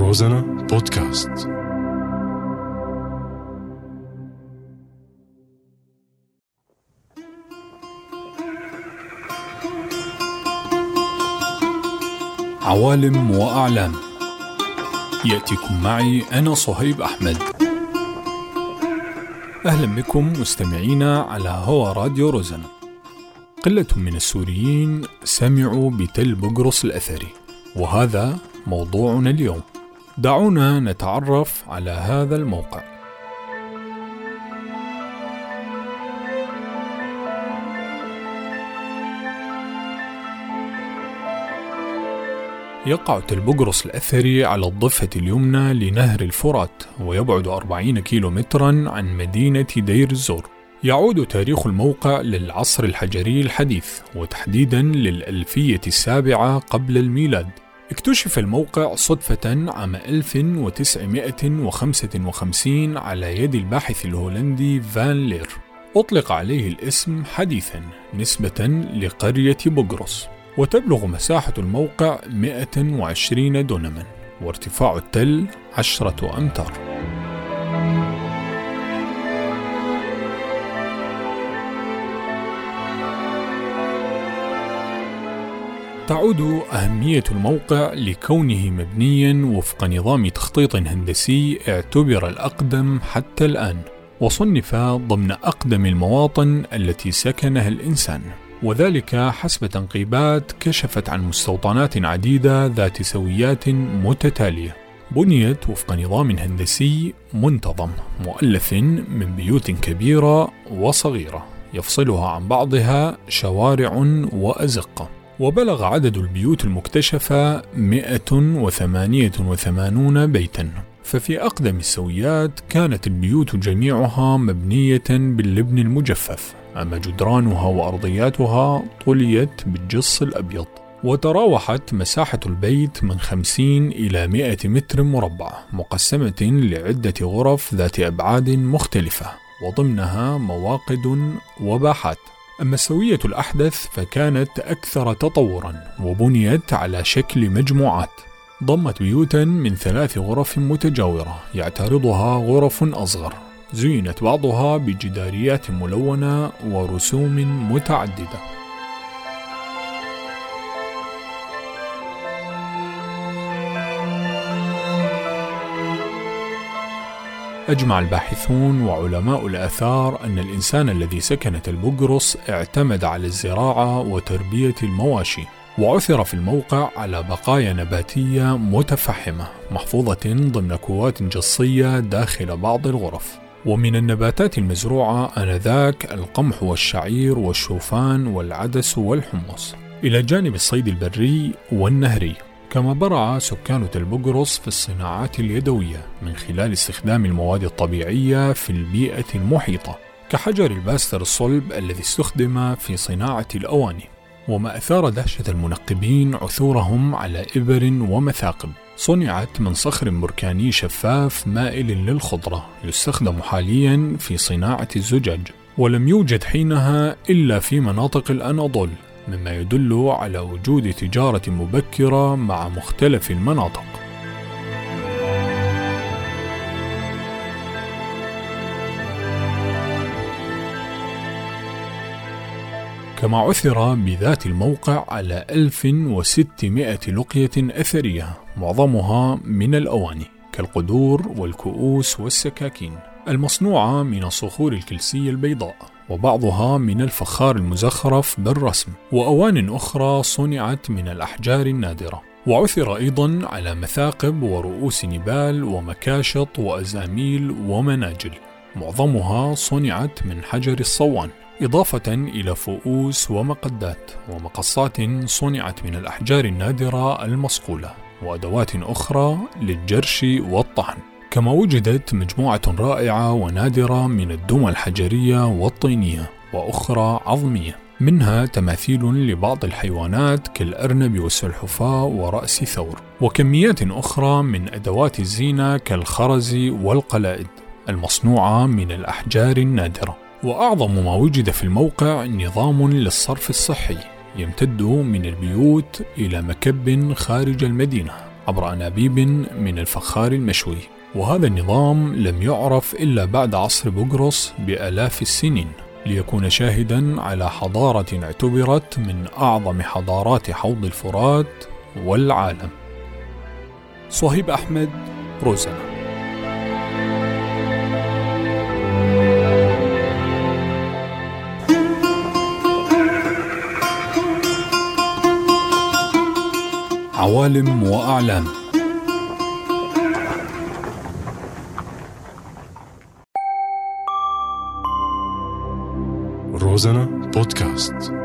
روزانا بودكاست. عوالم وأعلام. يأتيكم معي أنا صهيب أحمد. أهلا بكم مستمعينا على هوا راديو روزانا. قلة من السوريين سمعوا بتل بقرص الأثري وهذا موضوعنا اليوم. دعونا نتعرف على هذا الموقع. يقع تل بقرص الأثري على الضفة اليمنى لنهر الفرات ويبعد 40 كيلومترا عن مدينة دير الزور. يعود تاريخ الموقع للعصر الحجري الحديث وتحديدا للألفية السابعة قبل الميلاد. اكتشف الموقع صدفة عام 1955 على يد الباحث الهولندي فان لير. أطلق عليه الاسم حديثا نسبة لقرية بقرص وتبلغ مساحة الموقع 120 دونما. وارتفاع التل عشرة أمتار. تعود أهمية الموقع لكونه مبنيا وفق نظام تخطيط هندسي اعتبر الأقدم حتى الآن وصنف ضمن أقدم المواطن التي سكنها الإنسان. وذلك حسب تنقيبات كشفت عن مستوطنات عديدة ذات سويات متتالية. بنيت وفق نظام هندسي منتظم مؤلف من بيوت كبيرة وصغيرة يفصلها عن بعضها شوارع وأزقة وبلغ عدد البيوت المكتشفة 188 بيتا. ففي أقدم السويات كانت البيوت جميعها مبنية باللبن المجفف أما جدرانها وأرضياتها طليت بالجص الأبيض. وتراوحت مساحة البيت من 50 إلى 100 متر مربع مقسمة لعدة غرف ذات أبعاد مختلفة وضمنها مواقد وباحات. أما السوية الأحدث فكانت أكثر تطورا وبنيت على شكل مجموعات. ضمت بيوتا من ثلاث غرف متجاورة يعترضها غرف أصغر. زينت بعضها بجداريات ملونة ورسوم متعددة. أجمع الباحثون وعلماء الآثار أن الإنسان الذي سكن البقرص اعتمد على الزراعة وتربية المواشي وعثر في الموقع على بقايا نباتية متفحمة محفوظة ضمن كوات جصية داخل بعض الغرف. ومن النباتات المزروعة آنذاك القمح والشعير والشوفان والعدس والحمص. إلى جانب الصيد البري والنهري. كما برع سكان تل بقرص في الصناعات اليدوية من خلال استخدام المواد الطبيعية في البيئة المحيطة كحجر الألباستر الصلب الذي استخدم في صناعة الأواني. وما أثار دهشة المنقبين عثورهم على إبر ومثاقب. صنعت من صخر بركاني شفاف مائل للخضرة يستخدم حاليا في صناعة الزجاج ولم يوجد حينها إلا في مناطق الأناضول. مما يدل على وجود تجارة مبكرة مع مختلف المناطق. كما عثر بذات الموقع على 1600 لقية أثرية معظمها من الأواني كالقدور والكؤوس والسكاكين المصنوعة من الصخور الكلسية البيضاء وبعضها من الفخار المزخرف بالرسم وأوان أخرى صنعت من الأحجار النادرة. وعثر أيضا على مثاقب ورؤوس نبال ومكاشط وأزاميل ومناجل. معظمها صنعت من حجر الصوان إضافة إلى فؤوس ومقدات. ومقصات صنعت من الأحجار النادرة المصقولة وأدوات أخرى للجرش والطحن. كما وجدت مجموعة رائعة ونادرة من الدمى الحجرية والطينية وأخرى عظمية. منها تماثيل لبعض الحيوانات كالأرنب والسلحفاة ورأس ثور وكميات أخرى من أدوات الزينة كالخرز والقلائد المصنوعة من الأحجار النادرة. وأعظم ما وجد في الموقع نظام للصرف الصحي يمتد من البيوت إلى مكب خارج المدينة عبر أنابيب من الفخار المشوي. وهذا النظام لم يعرف إلا بعد عصر بقرص بآلاف السنين ليكون شاهدا على حضارة اعتبرت من أعظم حضارات حوض الفرات والعالم. صهيب أحمد روزانا عوالم وأعلام. روزانا بودكاست